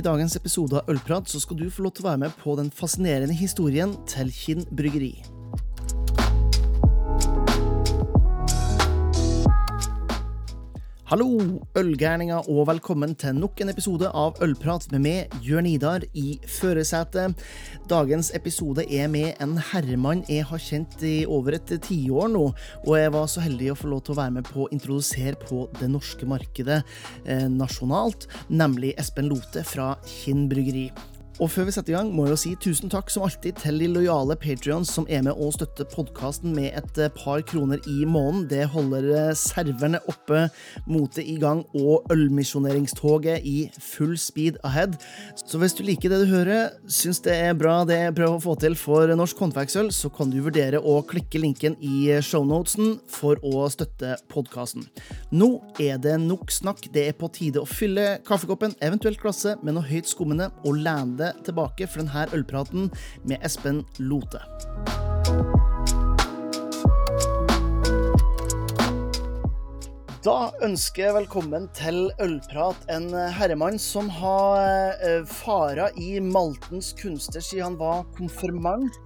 I dagens episode av Ølprat så skal du få lov til å være med på den fascinerende historien til Kinn bryggeri. Hallo, ølgærninger, og velkommen til nok en episode av Ølprat med meg, Jørn Idar, i førersetet. Dagens episode er med en herremann jeg har kjent i over et tiår nå, og jeg var så heldig å få lov til å være med på å introdusere på det norske markedet eh, nasjonalt, nemlig Espen Lote fra Kinn bryggeri. Og før vi setter i gang, må jeg jo si tusen takk som alltid til de lojale patrions som er med og støtter podkasten med et eh, par kroner i måneden. Det holder eh, serverne oppe, motet i gang og ølmisjoneringstoget i full speed ahead. Så hvis du liker det du hører, syns det er bra det jeg prøver å få til for norsk håndverksøl, så kan du vurdere å klikke linken i shownotesen for å støtte podkasten. Nå er det nok snakk. Det er på tide å fylle kaffekoppen, eventuelt glasset, med noe høyt skummende og lene tilbake for denne ølpraten med Espen Lote. Da ønsker jeg velkommen til Ølprat, en herremann som har eh, fara i maltens kunster siden han var konfirmant.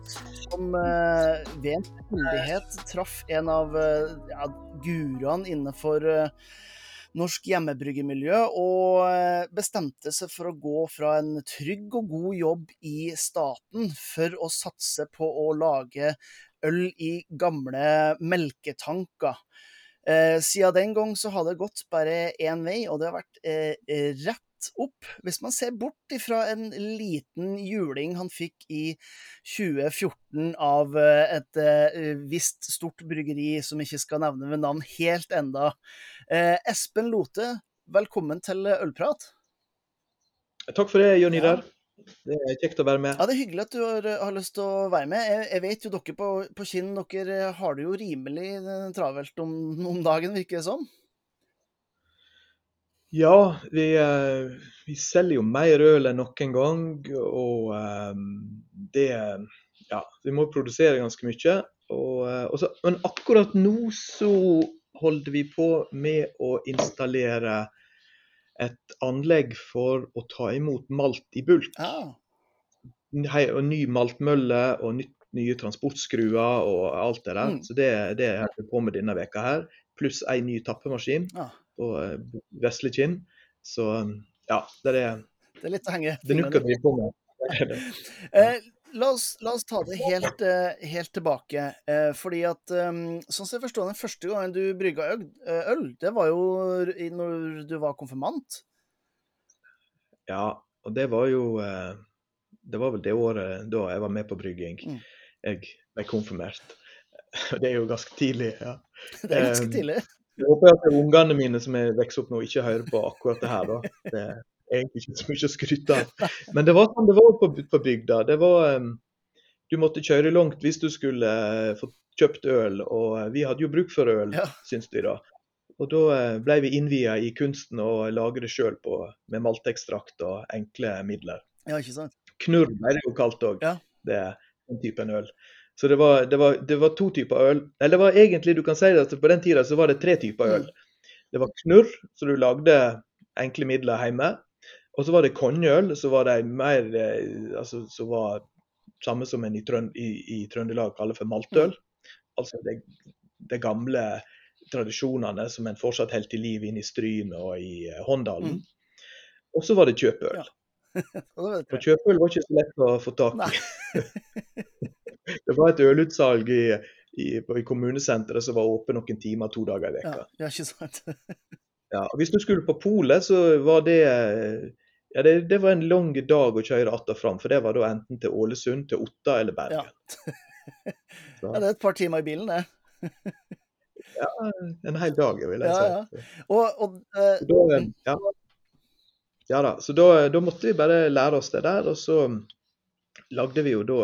Som eh, ved en tilfeldighet traff en av eh, ja, guruene innenfor norsk hjemmebryggemiljø, og eh, bestemte seg for å gå fra en trygg og god jobb i staten for å satse på å lage øl i gamle melketanker. Eh, siden den gang så har det gått bare én vei, og det har vært eh, opp. Hvis man ser bort ifra en liten juling han fikk i 2014 av eh, et eh, visst stort bryggeri som ikke skal nevne ved navn helt enda. Eh, Espen Lote, velkommen til Ølprat. Takk for det, Jon Ja. Idar. Det er kjekt å være med. Ja, Det er hyggelig at du har, har lyst til å være med. Jeg, jeg vet jo dere på, på Kinn dere har det jo rimelig travelt om, om dagen, virker det som. Ja, vi, eh, vi selger jo mer øl enn noen gang. Og eh, det Ja, vi må produsere ganske mye. Og, eh, og så, men akkurat nå så holder vi på med å installere et anlegg for å ta imot malt i bulk. Ah. Hei, og ny maltmølle og nytt, nye transportskruer og alt det der. Mm. Så det, det holder vi på med denne veka her. Pluss en ny tappemaskin ja. På eh, vesle kinn. Så ja, det er Det er litt å henge det nukker vi på med. Eh, la, oss, la oss ta det helt, eh, helt tilbake. Eh, fordi at eh, Sånn som jeg forstår den første gangen du brygga øl, eh, øl, det var jo når du var konfirmant. Ja, og det var jo eh, Det var vel det året da jeg var med på brygging. Mm. Jeg ble konfirmert. Det er jo ganske tidlig. ja. Det er ganske Eh, tidlig. Jeg håper at ungene mine som er vokser opp nå, ikke hører på akkurat det her. da. Det er egentlig ikke så mye å skryte av. Men det var sånn det var på, på bygda. Det var, um, du måtte kjøre langt hvis du skulle uh, få kjøpt øl, og eh, vi hadde jo bruk for øl, Ja. syns vi da. Og da eh, ble vi innvia i kunsten å lage det sjøl med maltekstrakt og enkle midler. Ja, ikke sant? Knurr ble det jo kalt òg, Ja. den typen øl. Så det var, det, var, det var to typer øl. Eller det var egentlig, du kan si det at på den tida så var det tre typer øl. Det var knurr, så du lagde enkle midler hjemme. Og så var det konjeøl, så var de mer eh, altså, som var samme som en i, Trønd i, i Trøndelag kaller for maltøl. Altså det, det gamle tradisjonene som en fortsatt holdt i liv inne i Stryn og i eh, Håndalen. Mm. Og så var det kjøpeøl. Ja. Og det kjøpeøl var ikke så lett å få tak i. det var et ølutsalg i, i, i kommunesenteret som var åpent noen timer to dager i Ja, veka. ja, ikke sant? Ja. hvis du skulle på polet, så var det ja, det, det var en lang dag å kjøre att og fram. For det var da enten til Ålesund, til Otta eller Bergen. Ja, det er et par timer i bilen, det. ja, En hel dag, vil jeg Ja, si. Og, og uh, Da, ja. ja da. Så da, da måtte vi bare lære oss det der. Og så lagde vi jo da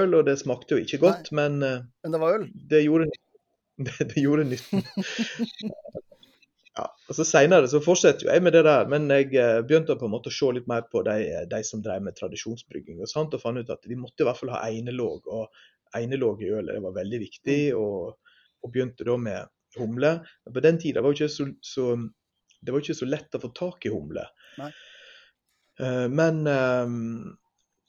øl, og det smakte jo ikke godt, men eh, Men det var øl? det gjorde. Det, det gjorde nytten. ja, og så Senere så fortsetter jo jeg med det der, men jeg eh, begynte på en måte å se litt mer på de, de som drev med tradisjonsbrygging. og sant, og fant ut at vi måtte i hvert fall ha einelåg. Og einelåg i ølet det var veldig viktig. og, og begynte da med humle. Men på den tida var det så, så, det var ikke så lett å få tak i humle. Nei. Eh, men eh,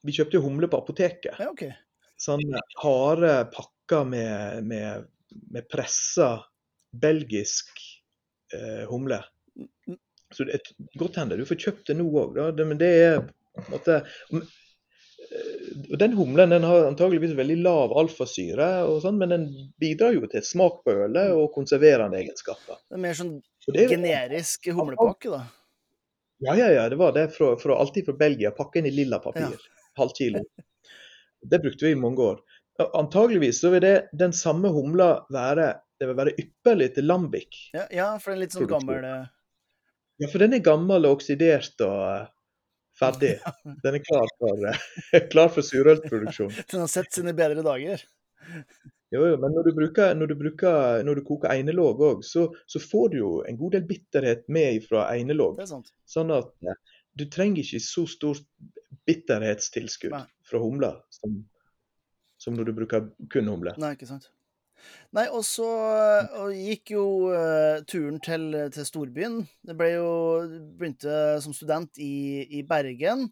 vi kjøpte jo humle på apoteket. Ja, okay. Sånne harde pakker med, med, med pressa belgisk eh, humle. Mm. Så det er godt hende du får kjøpt det nå òg, men det er på en måte og Den humlen den har antageligvis veldig lav alfasyre, og sånn, men den bidrar jo til smak på ølet og konserverende egenskaper. Det er mer sånn er generisk humlepakke, da. Ja, ja, ja. Det var det fra, fra, alltid fra Belgia. Pakke inn i lilla papir. Halv kilo. Det brukte vi i mange år. Antageligvis så vil det, den samme humla være det vil være ypperlig til lambic. Ja, ja, for den er litt sånn gammel eh, Ja, for den er gammel og oksidert og eh, ferdig. Den er klar for, eh, klar for surølproduksjon. Den har sett sine bedre dager. Jo, jo, men når du bruker, når du, bruker, når du koker einelåg òg, så, så får du jo en god del bitterhet med fra einelåg. Sånn at du trenger ikke så stort bitterhetstilskudd Nei. fra humler, som, som når du bruker kun humle. Nei, ikke sant. Nei, og så og gikk jo uh, turen til, til storbyen. Det ble jo Begynte som student i, i Bergen.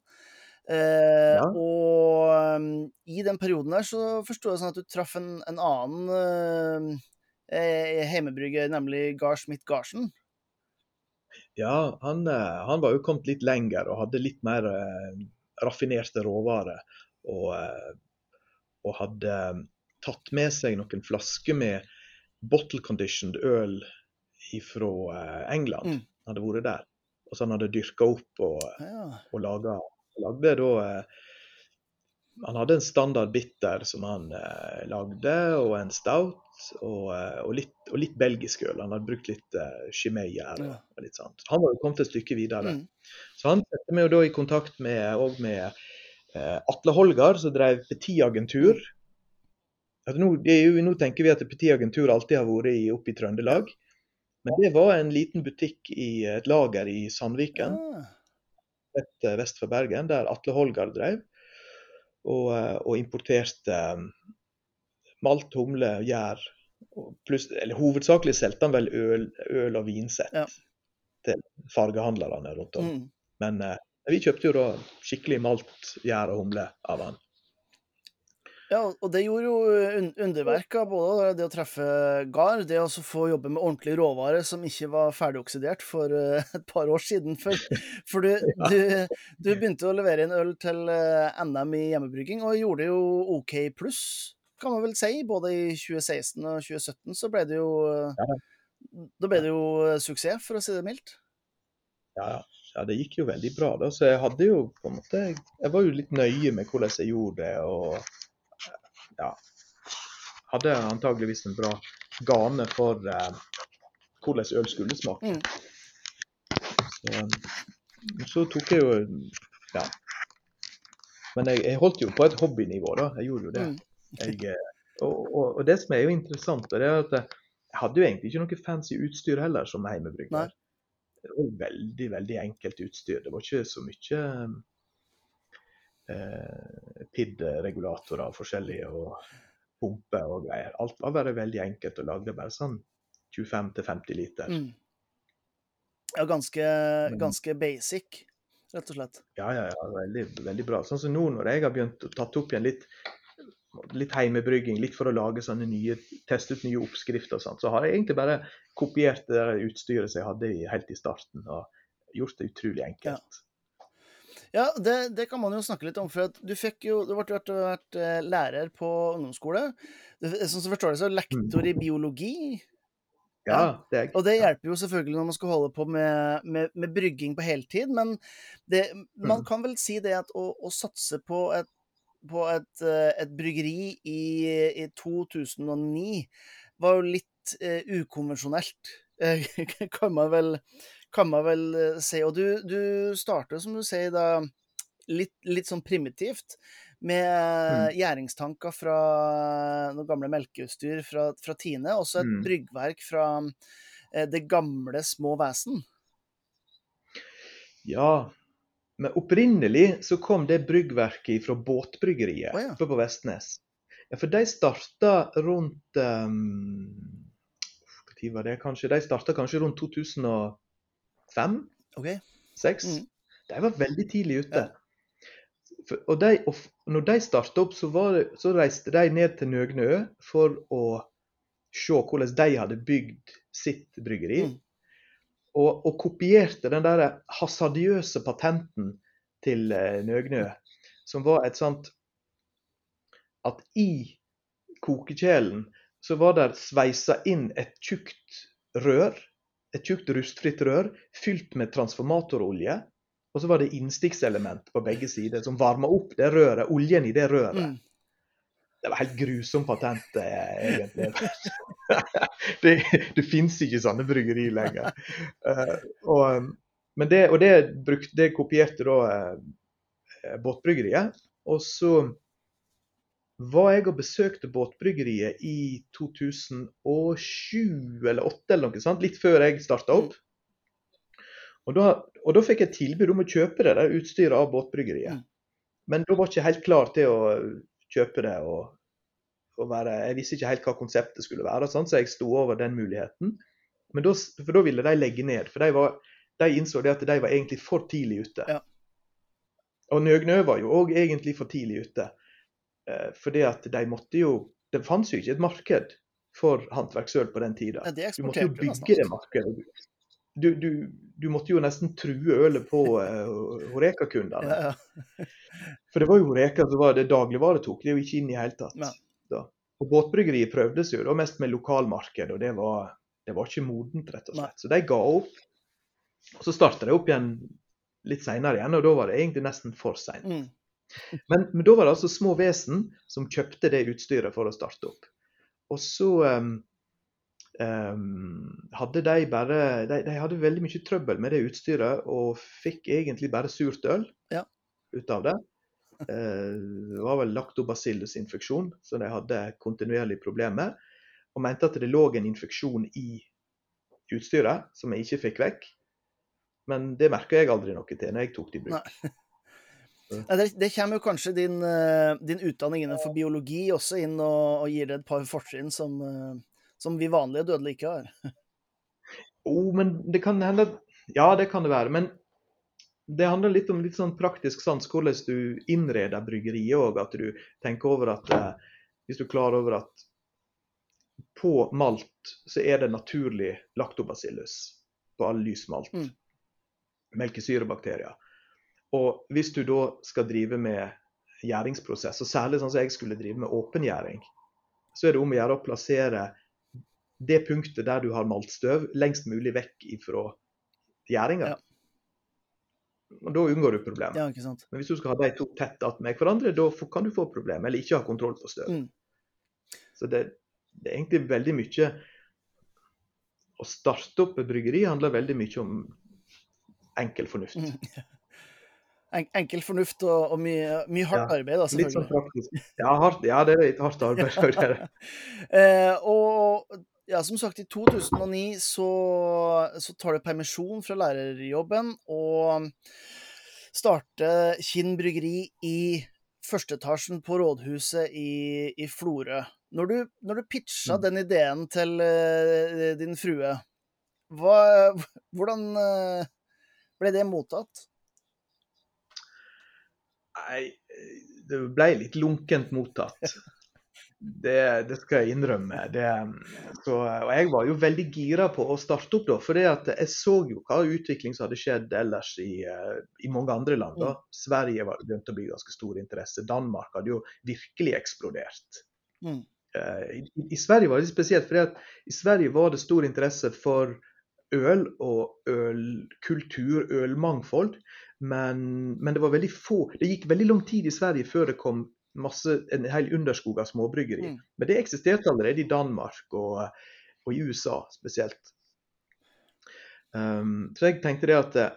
Uh, Ja. Og um, i den perioden der så forsto jeg sånn at du traff en, en annen uh, heimebrygger, nemlig Gard Schmidt Garsen. Ja, han, han var jo kommet litt lenger og hadde litt mer raffinerte råvarer. Og, eh, og hadde eh, tatt med seg noen flasker med bottle conditioned øl fra eh, England. Mm. Hadde vært der. Og så han hadde dyrka opp og, Ja. og laga lagde da Han hadde en standard bitter som han eh, lagde, og en stout. Og, eh, og, litt, og litt belgisk øl. Han hadde brukt litt eh, Chimay-gjær. Ja. Han var jo kommet et stykke videre. Mm. Så han satte meg jo da i kontakt med, og med eh, Atle Holgar, som drev Petit Agentur. Nå, er jo, nå tenker vi at Petit Agentur alltid har vært i, oppe i Trøndelag. Men det var en liten butikk i et lager i Sandviken, Ja. rett eh, vest for Bergen, der Atle Holgar drev. Og, eh, og importerte eh, malt, humle, gjær. Pluss, eller hovedsakelig solgte han vel øl, øl og vinsett Ja. til fargehandlerne rundt om. Mm. Men eh, vi kjøpte jo da skikkelig malt, gjær og humle av han. Ja, og det gjorde jo un underverker, både det å treffe gard, det å få jobbe med ordentlig råvare som ikke var ferdigoksidert for eh, et par år siden. For, for du, du, du begynte å levere inn øl til eh, NM i hjemmebrygging, og gjorde jo OK pluss, kan man vel si. Både i 2016 og 2017 så ble det jo eh, Da ble det jo eh, suksess, for å si det mildt. Ja, ja. ja, det gikk jo veldig bra. da, Så jeg hadde jo på en måte Jeg var jo litt nøye med hvordan jeg gjorde det. og ja, Hadde antageligvis en bra gane for eh, hvordan øl skulle smake. Mm. Så, så tok jeg jo Ja. Men jeg, jeg holdt jo på et hobbynivå, da. Jeg gjorde jo det. Mm. Jeg, eh, og, og, og det som er jo interessant, det er at jeg hadde jo egentlig ikke noe fancy utstyr heller som hjemmebrygger. Det var veldig, veldig enkelt utstyr. Det var ikke så mye eh, PID-regulatorer forskjellige og pumper og greier. Alt var bare veldig enkelt og lagde bare sånn 25-50 liter. Mm. Ja, ganske, ganske basic, rett og slett. Ja, ja, ja, veldig, veldig bra. Sånn som nå når jeg har begynt å tatt opp igjen litt, litt heimebrygging, litt for å lage sånne nye, teste ut nye oppskrifter og sånt, så har jeg egentlig bare kopiert det der utstyret som jeg hadde helt i starten, og gjort det utrolig enkelt. Ja, det, det kan man jo snakke litt om. For at du fikk jo Du ble vært, vært eh, lærer på ungdomsskole. Sånn som forstår det, så lektor i biologi. Ja, det er. Og det hjelper jo selvfølgelig når man skal holde på med, med, med brygging på heltid, men det, man Mm. kan vel si det at å, å satse på et, på et, eh, et bryggeri i, i 2009 var jo litt eh, ukonvensjonelt, eh, kan man vel, kan man vel eh, si. Og du, du starter, som du sier, da litt, litt sånn primitivt. Med Mm. gjæringstanker fra noen gamle melkeutstyr fra, fra Tine. Også et Mm. bryggverk fra eh, det gamle Små vesen. Ja, men opprinnelig så kom det bryggverket fra båtbryggeriet oh, ja. oppe på Vestnes. Ja, for de starta rundt um, Når var det? kanskje? De starta kanskje rundt 2005? OK? 2006. Mm. De var veldig tidlig ute. For, og, de, og når de starta opp, så, det, så, reiste de ned til Nøgnø for å se hvordan de hadde bygd sitt bryggeri. Mm. Og, og, kopierte den der hasardiøse patenten til eh, Nøgnø, som var et sånt At i kokekjelen så var det sveisa inn et tjukt rør, et tjukt rustfritt rør fylt med transformatorolje og så var det innstikkselement på begge sider som varma opp det røret, oljen i det røret. Mm. Det var helt grusom patent, egentlig. det, det fins ikke sånne bryggeri lenger. Uh, og, men det, og det, brukte, det kopierte da uh, båtbryggeriet. Og så var jeg og besøkte båtbryggeriet i 2007 eller 2008 eller noe sånt, litt før jeg starta opp. Og da, og da, fikk jeg tilbud om å kjøpe det der utstyret av båtbryggeriet. Mm. Men da var jeg ikke helt klar til å kjøpe det. og, og være, Jeg visste ikke helt hva konseptet skulle være, sånn, så jeg sto over den muligheten. Men da, for da ville de legge ned. For de, var, de innså det at de var egentlig for tidlig ute. Ja. Og Nøgnø var jo òg egentlig for tidlig ute. Eh, fordi at de måtte jo Det fantes jo ikke et marked for håndverksøl på den tida. Du måtte jo bygge det markedet du, du, du, måtte jo nesten true ølet på uh, Horeka-kundene. Ja, ja. For det var jo Horeka som var det dagligvare tok, det er jo ikke inn i hele tatt. Ja. Og Båtbryggeriet prøvdes jo da mest med lokalmarked, og det var, det var ikke modent, rett og slett. Så de ga opp. Og Så starta de opp igjen litt seinere igjen, og da var det egentlig nesten for seint. Mm. Men, men, da var det altså små vesen som kjøpte det utstyret for å starte opp. Og så um, Um, hadde de, bare, de, de, hadde veldig mye trøbbel med det utstyret, og fikk egentlig bare surt øl ja. ut av det. Uh, det var vel lactobacillusinfeksjon som de hadde kontinuerlig problemer med. Og mente at det lå en infeksjon i utstyret som jeg ikke fikk vekk. Men det merka jeg aldri noe til når jeg tok det i bruk. Nei, det, det, kommer jo kanskje din, eh, din, utdanning innenfor biologi også inn og, og gir deg et par fortrinn som, eh, som vi vanlige dødelige ikke har. oh, men det kan hende Ja, det kan det være. Men det handler litt om litt sånn praktisk sans, hvordan du innreder bryggeriet òg. At du tenker over at eh, Hvis du er klar over at på malt så er det naturlig laktobacillus på all lysmalt. Mm. Melkesyrebakterier. Og hvis du da skal drive med gjæringsprosess, og særlig sånn som jeg skulle drive med åpengjæring, så er det om å gjøre å plassere det punktet der du har malt støv, lengst mulig vekk ifra gjæringa. Ja. Og Da unngår du problemet. Ja, Men hvis du skal ha de to tett attmed hverandre, da kan du få problemer, eller ikke ha kontroll på støv. Mm. Så det, det, er egentlig veldig mye Å starte opp et bryggeri handler veldig mye om enkel fornuft. Mm. enkel fornuft og, og mye, mye, hardt ja, arbeid, da. Litt sånn praktisk. Ja, hardt, ja, det er litt hardt arbeid. eh, og ja, som sagt, i 2009 så, så tar du permisjon fra lærerjobben og starter Kinn bryggeri i førsteetasjen på rådhuset i, i Florø. Når du, når du pitcha mm. den ideen til uh, din frue, hva, hvordan uh, ble det mottatt? Nei, det ble litt lunkent mottatt. Det, det, skal jeg innrømme. Det, så, og jeg var jo veldig gira på å starte opp, da. For jeg så jo hva utvikling som hadde skjedd ellers i, uh, i mange andre land. da. Mm. Sverige var begynte å bli ganske stor interesse. Danmark hadde jo virkelig eksplodert. Mm. Uh, i, i, Sverige var det spesielt, for i Sverige var det stor interesse for øl og ølkultur, ølmangfold. Men, men, det var veldig få Det gikk veldig lang tid i Sverige før det kom masse, en hel underskog av småbryggeri. Mm. Men det eksisterte allerede i Danmark og, og i USA spesielt. Um, så jeg tenkte det at eh,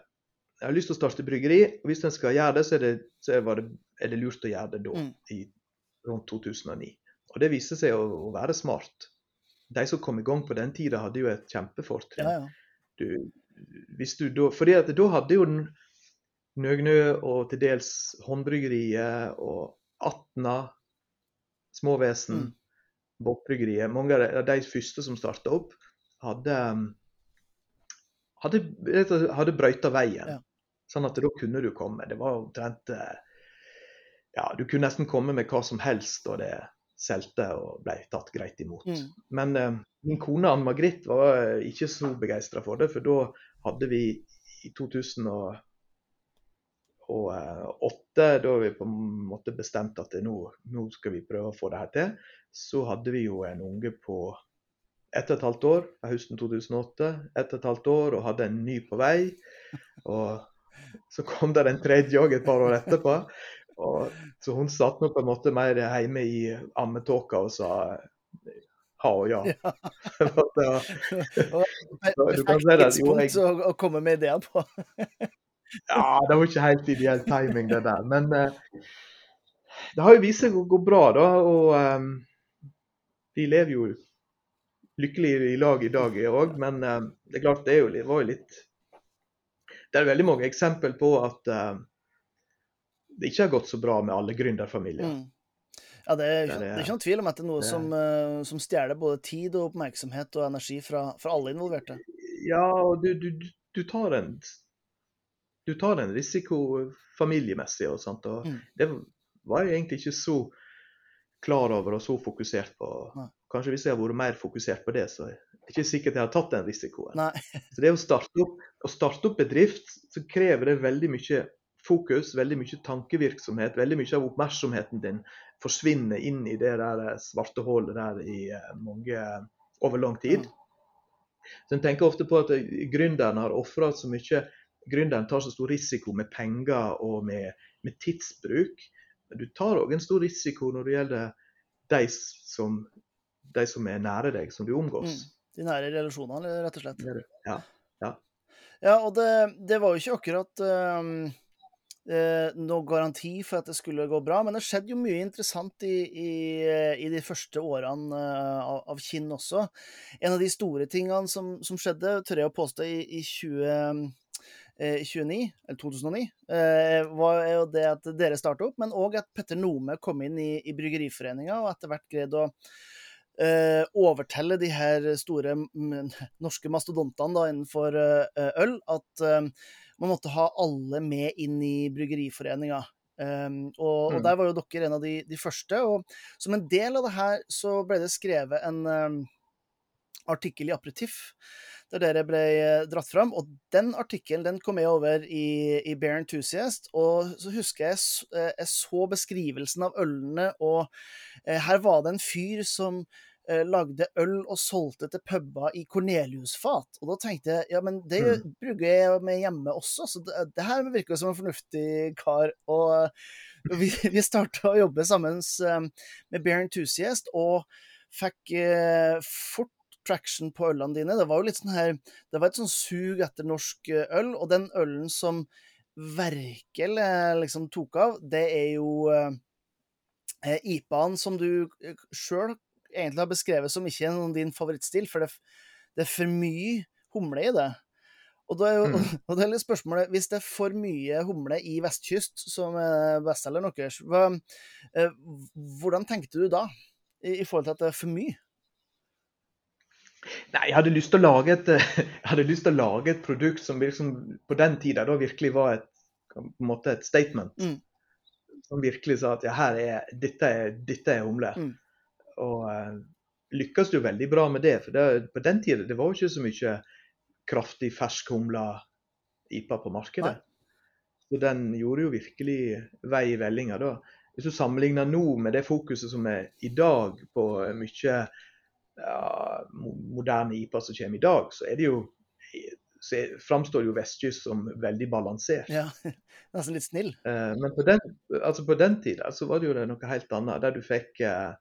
jeg har lyst til å starte bryggeri, og hvis en skal gjøre det, så er det, så er det, er det lurt å gjøre det da, mm. i rundt 2009. Og det viste seg å, å, være smart. De som kom i gang på den tida, hadde jo et kjempefortrinn. Ja, ja. Du, fordi at da hadde jo Nøgnø og til dels Håndbryggeriet og Atna, Småvesen, mm. Båtbryggeriet. Mange av de første som starta opp, hadde, um, hadde, hadde brøyta veien. Ja. Sånn at da kunne du komme. Det var omtrent eh, Ja, du kunne nesten komme med hva som helst, og det solgte og ble tatt greit imot. Mm. Men eh, min kone Ann Margrit var eh, ikke så begeistra for det, for da hadde vi i 2008, da vi på en måte bestemte at nå, nå skal vi prøve å få det her til, så hadde vi jo en unge på ett og et halvt år høsten 2008. Ett og et halvt år og hadde en ny på vei. Og så kom det en tredje òg et par år etterpå. Og, så hun satt nå på en måte mer hjemme i ammetåka og sa ha og ja. Ja. det var, Det du kan si det, jo, jeg- å komme med ideer på. Ja, det var ikke helt ideell timing, det der. Men eh, det har jo vist seg å gå bra, da. Og um, vi lever jo lykkelig i lag i dag òg, men eh, det er klart det er jo, var jo litt Det er veldig mange eksempel på at eh, det ikke har gått så bra med alle gründerfamilier. Mm. Ja, det er, Det er ikke- det. det ikke noen tvil om at det er noe Det som, uh, som stjeler både tid og oppmerksomhet og energi fra, fra alle involverte. Ja, og du, du- du tar en du tar en risiko familiemessig og sånt. Og Mm. det var jeg egentlig ikke så klar over og så fokusert på. Nei. Kanskje hvis jeg hadde vært mer fokusert på det, så er det ikke sikkert jeg hadde tatt den risikoen. Så det å starte opp, å starte opp bedrift, så krever det veldig mye fokus, veldig mye tankevirksomhet. Veldig mye av oppmerksomheten din forsvinner inn i det der svarte hullet der i eh, mange over lang tid. Mm. Så en tenker ofte på at eh, gründeren har ofra så mye Gründeren tar så stor risiko med penger og med, med tidsbruk. Men du tar òg en stor risiko når det gjelder de som, de som er nære deg, som du Mm. omgås. De nære relasjonene, rett og slett. Er. Ja. Ja, og det, det var jo ikke akkurat um, eh, noe garanti for at det skulle gå bra, men det skjedde jo mye interessant i, i, i de første årene eh, av, av Kinn også. En av de store tingene som, som skjedde, tør jeg å påstå, i, i 20, eh, 29, eller 2009, eh, var jo det at dere starta opp, men òg at Petter Nome kom inn i, i Bryggeriforeninga og etter hvert greide å eh, overtelle de her store norske mastodontene da, innenfor eh, øl at eh, man måtte ha alle med inn i Bryggeriforeninga. Um, og, og Mm. der var jo dere en av de, de første. Og som en del av det her så ble det skrevet en um, artikkel i Aperitiff der dere ble eh, dratt fram. Og den artikkelen den kom jeg over i, i Bear Enthusiast. Og så husker jeg eh, jeg så beskrivelsen av ølene, og eh, her var det en fyr som lagde øl og solgte til puber i Cornelius-fat. Og da tenkte jeg ja, men det Mm. bruker jeg med hjemme også, så det, det her virker som en fornuftig kar. Og vi, vi starta å jobbe sammen med Bear Enthusiast, og fikk eh, fort traction på ølene dine. Det var jo litt sånn her Det var et sånn sug etter norsk eh, øl, og den ølen som virkelig liksom tok av, det er jo eh, eh, IPA-en som du eh, sjøl egentlig har beskrevet som ikke er din favorittstil, for det, det er for mye humle i det. Og da er jo Mm. og det er litt spørsmålet Hvis det er for mye humle i Vestkyst, som er bestselgeren deres, eh, hvordan tenkte du da? I, I forhold til at det er for mye? Nei, jeg hadde lyst til å lage et, jeg hadde lyst til å lage et produkt som liksom, på den tida da virkelig var et, på en måte et statement. Mm. Som virkelig sa at ja, her er, dette, er, dette er humle. Mm. Og uh, lykkes jo veldig bra med det. For det, på den tida det var jo ikke så mye kraftig fersk humla IPA på markedet. Så den gjorde jo virkelig vei i vellinga da. Hvis du sammenligner nå med det fokuset som er i dag på mye ja, moderne IPA som kommer i dag, så er det jo så framstår jo Vestkyst som veldig balansert. Ja, nesten litt snill. Eh, men på den, altså på den tida så var det jo noe helt annet, der du fikk eh,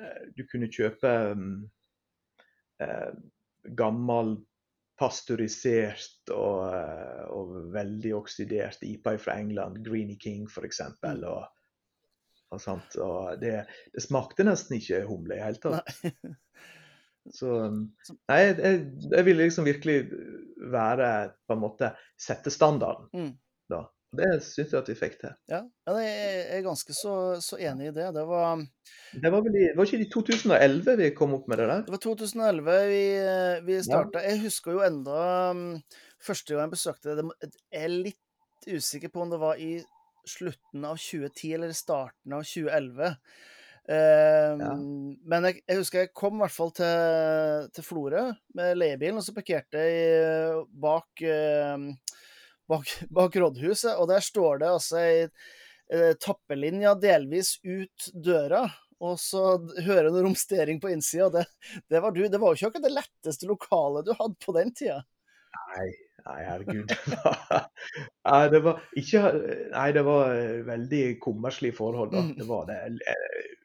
eh, Du kunne kjøpe mm, gammel pasteurisert og, og veldig oksidert IPA fra England, Greeny King f.eks. Mm. Og, og, og det, det smakte nesten ikke humle i det hele tatt. Så um, Nei, jeg, jeg, ville liksom virkelig være på en måte Sette standarden. Mm. da. Det syns jeg at vi fikk til. Ja, ja jeg er ganske så, så enig i det. Det var, Det var vel i, var ikke i 2011 vi kom opp med det der? det var 2011 vi, vi starta. Jeg husker jo enda um, første gang jeg besøkte det, det Jeg er litt usikker på om det var i slutten av 2010 eller starten av 2011. Uh, ja. Men jeg, jeg, husker jeg kom i hvert fall til, til Florø med leiebilen, og så parkerte jeg bak, uh, bak, bak, rådhuset, og der står det altså ei uh, tappelinja delvis ut døra. Og så hører du romstering på innsida. Det, det var du. Det var jo ikke akkurat det letteste lokalet du hadde på den tida. Nei, nei, herregud. nei, det var ikke Nei, det var veldig kummerslige forhold. Da. Mm. Det var det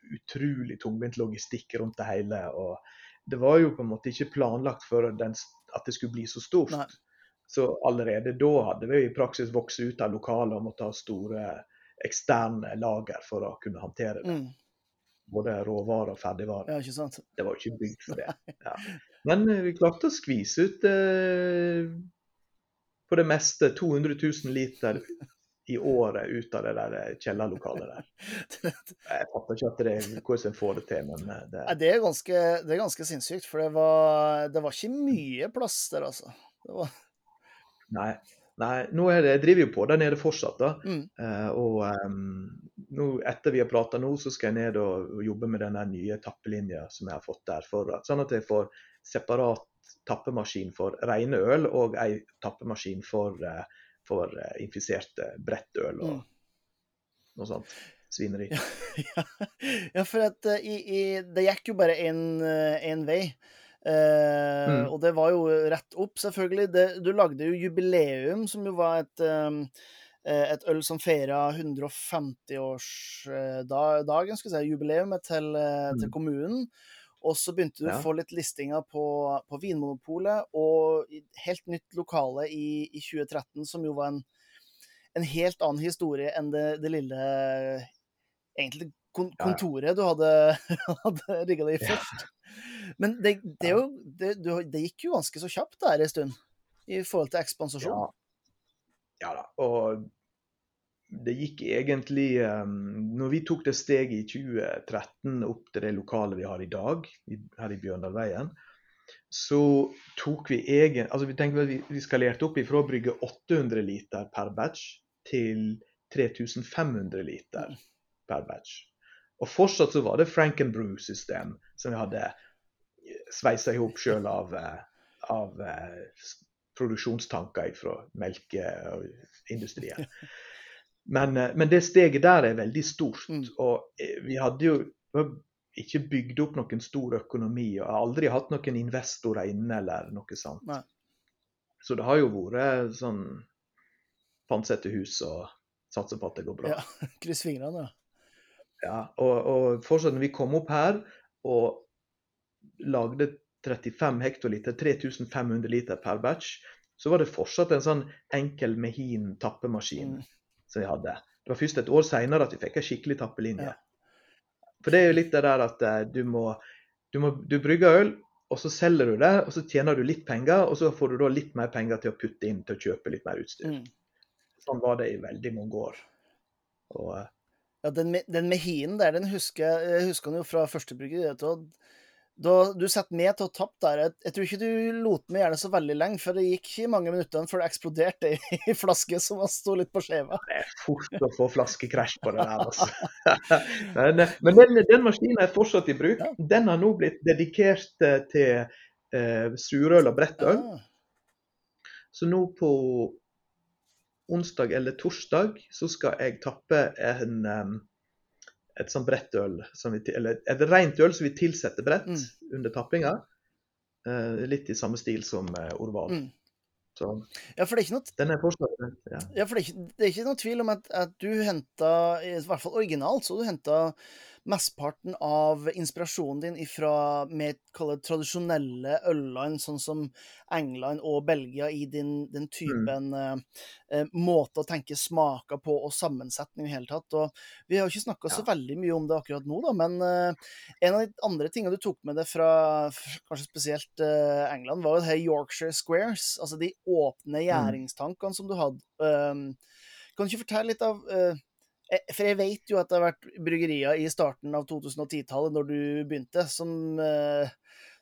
utrolig tungvint logistikk rundt det hele. og Det var jo på en måte ikke planlagt for den, at det skulle bli så stort. Nei. Så allerede da hadde vi i praksis vokst ut av lokalet og måtte ha store eksterne lager for å kunne håndtere det. Mm. Både råvarer og ferdigvarer. Ja, ikke sant? Det var jo ikke bygd for det. Ja. Men eh, vi klarte å skvise ut eh, på det meste 200 000 liter i året ut av det der eh, kjellerlokalet der. Jeg fatter ikke at det, hvordan en får det til, men eh, det Det er ganske, det er ganske sinnssykt, for det var, det var, ikke mye plass der, altså. Var... Nei. Nei, nå er det, jeg driver jo på der nede fortsatt. da. Mm. Uh, og um, nå, etter vi har prata nå, så skal jeg ned og jobbe med den nye tappelinja som jeg har fått der. For, sånn at jeg får separat tappemaskin for rene øl og ei tappemaskin for uh, for infisert brettøl og mm. noe sånt. Svineri. Ja, ja for at, i, i, det gikk jo bare én vei. Uh, mm. Og det var jo rett opp, selvfølgelig. Det, du lagde jo jubileum, som jo var et, et øl som feira 150-årsdagen, skal si, jubileumet til, mm. til kommunen. Og så begynte du ja. å få litt listinger på, på, Vinmonopolet, og helt nytt lokale i, i 2013, som jo var en, en, helt annen historie enn det, det lille egentlig kon kontoret du hadde, hadde rigga deg i først. Men det, det, jo, det, det, gikk jo ganske så kjapt der en stund, i forhold til ekspansasjon. Ja. ja da, og det gikk egentlig um, Når vi tok det steget i 2013 opp til det lokalet vi har i dag, her i Bjørndalveien, så tok vi egen Altså vi tenkte at vi, skalerte opp ifra å brygge 800 liter per batch til 3500 liter per batch. Og fortsatt så var det Frank and Brew-system som vi hadde sveisa i hop sjøl av, eh, av uh, produksjonstanker fra melkeindustrien. Men, eh, men, det steget der er veldig stort. Mm. Og eh, vi hadde jo ikke bygd opp noen stor økonomi og aldri hatt noen investorer inne eller noe sånt. Nei. Så det har jo vært sånn pantsette hus og satse på at det går bra. Ja, Kryss fingrene. Ja, og, og fortsatt når vi kom opp her og lagde 35 hektoliter, 3500 liter per batch, så var det fortsatt en sånn enkel Mehin tappemaskin. Mm som vi hadde. Det var først et år seinere at vi fikk ei skikkelig tappelinje. Ja. For det er jo litt det der at eh, du må Du, må, du brygger øl, og så selger du det, og så tjener du litt penger, og så får du da litt mer penger til å putte inn til å kjøpe litt mer utstyr. Mm. Sånn var det i veldig mange år. Og, eh, ja, den, den Mehinen der, den husker jeg husker den jo fra første bryggeri. Da du setter meg til å tappe der, jeg, jeg, tror ikke du lot meg gjøre det så veldig lenge, for det gikk ikke mange minuttene før det eksploderte i flaske som sto litt på skjeva. Det er fort å få flaskekrasj på det der, altså. men, men den, den, maskinen er fortsatt i bruk. Ja. Den har nå blitt dedikert eh, til eh, surøl og brettøl. Ja. Så nå på onsdag eller torsdag så skal jeg tappe en um, et sånt brettøl, eller et rent øl som vi tilsetter brett mm. under tappinga. Uh, litt i samme stil som uh, Orval. Mm. Så, ja, for det er ikke noe, den er fortsatt, ja. ja for det er, ikke, det er ikke noe tvil om at, at du henta, i hvert fall originalt, så du henta mesteparten av inspirasjonen din ifra mer tradisjonelle ølland, sånn som England og Belgia, i din, den typen mm. uh, måte å tenke smaker på og sammensetning i hele tatt. Og vi har jo ikke snakka ja. så veldig mye om det akkurat nå, da, men uh, en av de andre tingene du tok med deg fra kanskje spesielt uh, England, var jo det her Yorkshire Squares, altså de åpne mm. gjæringstankene mm. som du hadde. Um, kan du ikke fortelle litt av Eh, for jeg vet jo at det har vært bryggerier i starten av 2010-tallet, når du begynte, som, uh,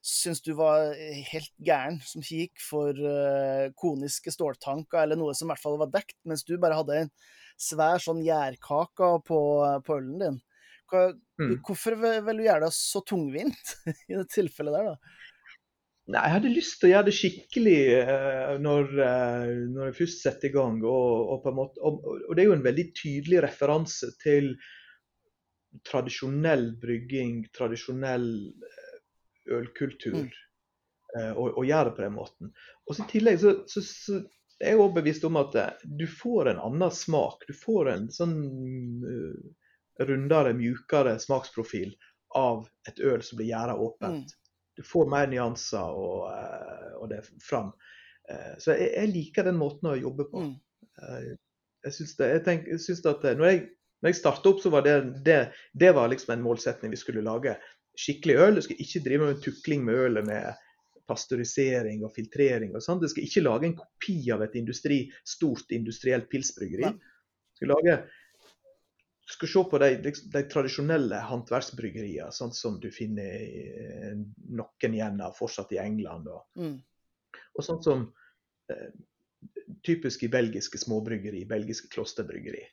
syntes du var helt gæren som gikk for uh, koniske ståltanker eller noe som i hvert fall var dekt, mens du bare hadde en svær sånn gjærkake på, på ølen din. Hva, mm. Hvorfor vil du gjøre det så tungvint i det tilfellet der, da? Nei, Jeg hadde lyst til å gjøre det skikkelig uh, når, uh, når, jeg først setter i gang. Og, og, måte, og, og, det er jo en veldig tydelig referanse til tradisjonell brygging, tradisjonell ølkultur. Mm. Og, gjøre det på den måten. Og så I tillegg så, så, så jeg er overbevist om at du får en annen smak. Du får en sånn rundere, mjukere smaksprofil av et øl som blir gjæra åpent. Mm. Du får mer nyanser og, eh, og det fram. Eh, så jeg, jeg, liker den måten å jobbe på. Mm. Eh, jeg syns, det, jeg, tenk, jeg syns at når jeg, når jeg starta opp, så var det, det, det var liksom en målsetning. Vi skulle lage skikkelig øl. Du skal ikke drive med tukling med ølet med pasteurisering og filtrering. og sånt. Du skal ikke lage en kopi av et industri, stort industrielt pilsbryggeri. Du skal lage skal se på de, de tradisjonelle håndverksbryggeriene, sånn som du finner i, noen igjen av fortsatt i England. Og, mm. og sånn som eh, typisk i belgiske småbryggeri, belgiske klosterbryggeri.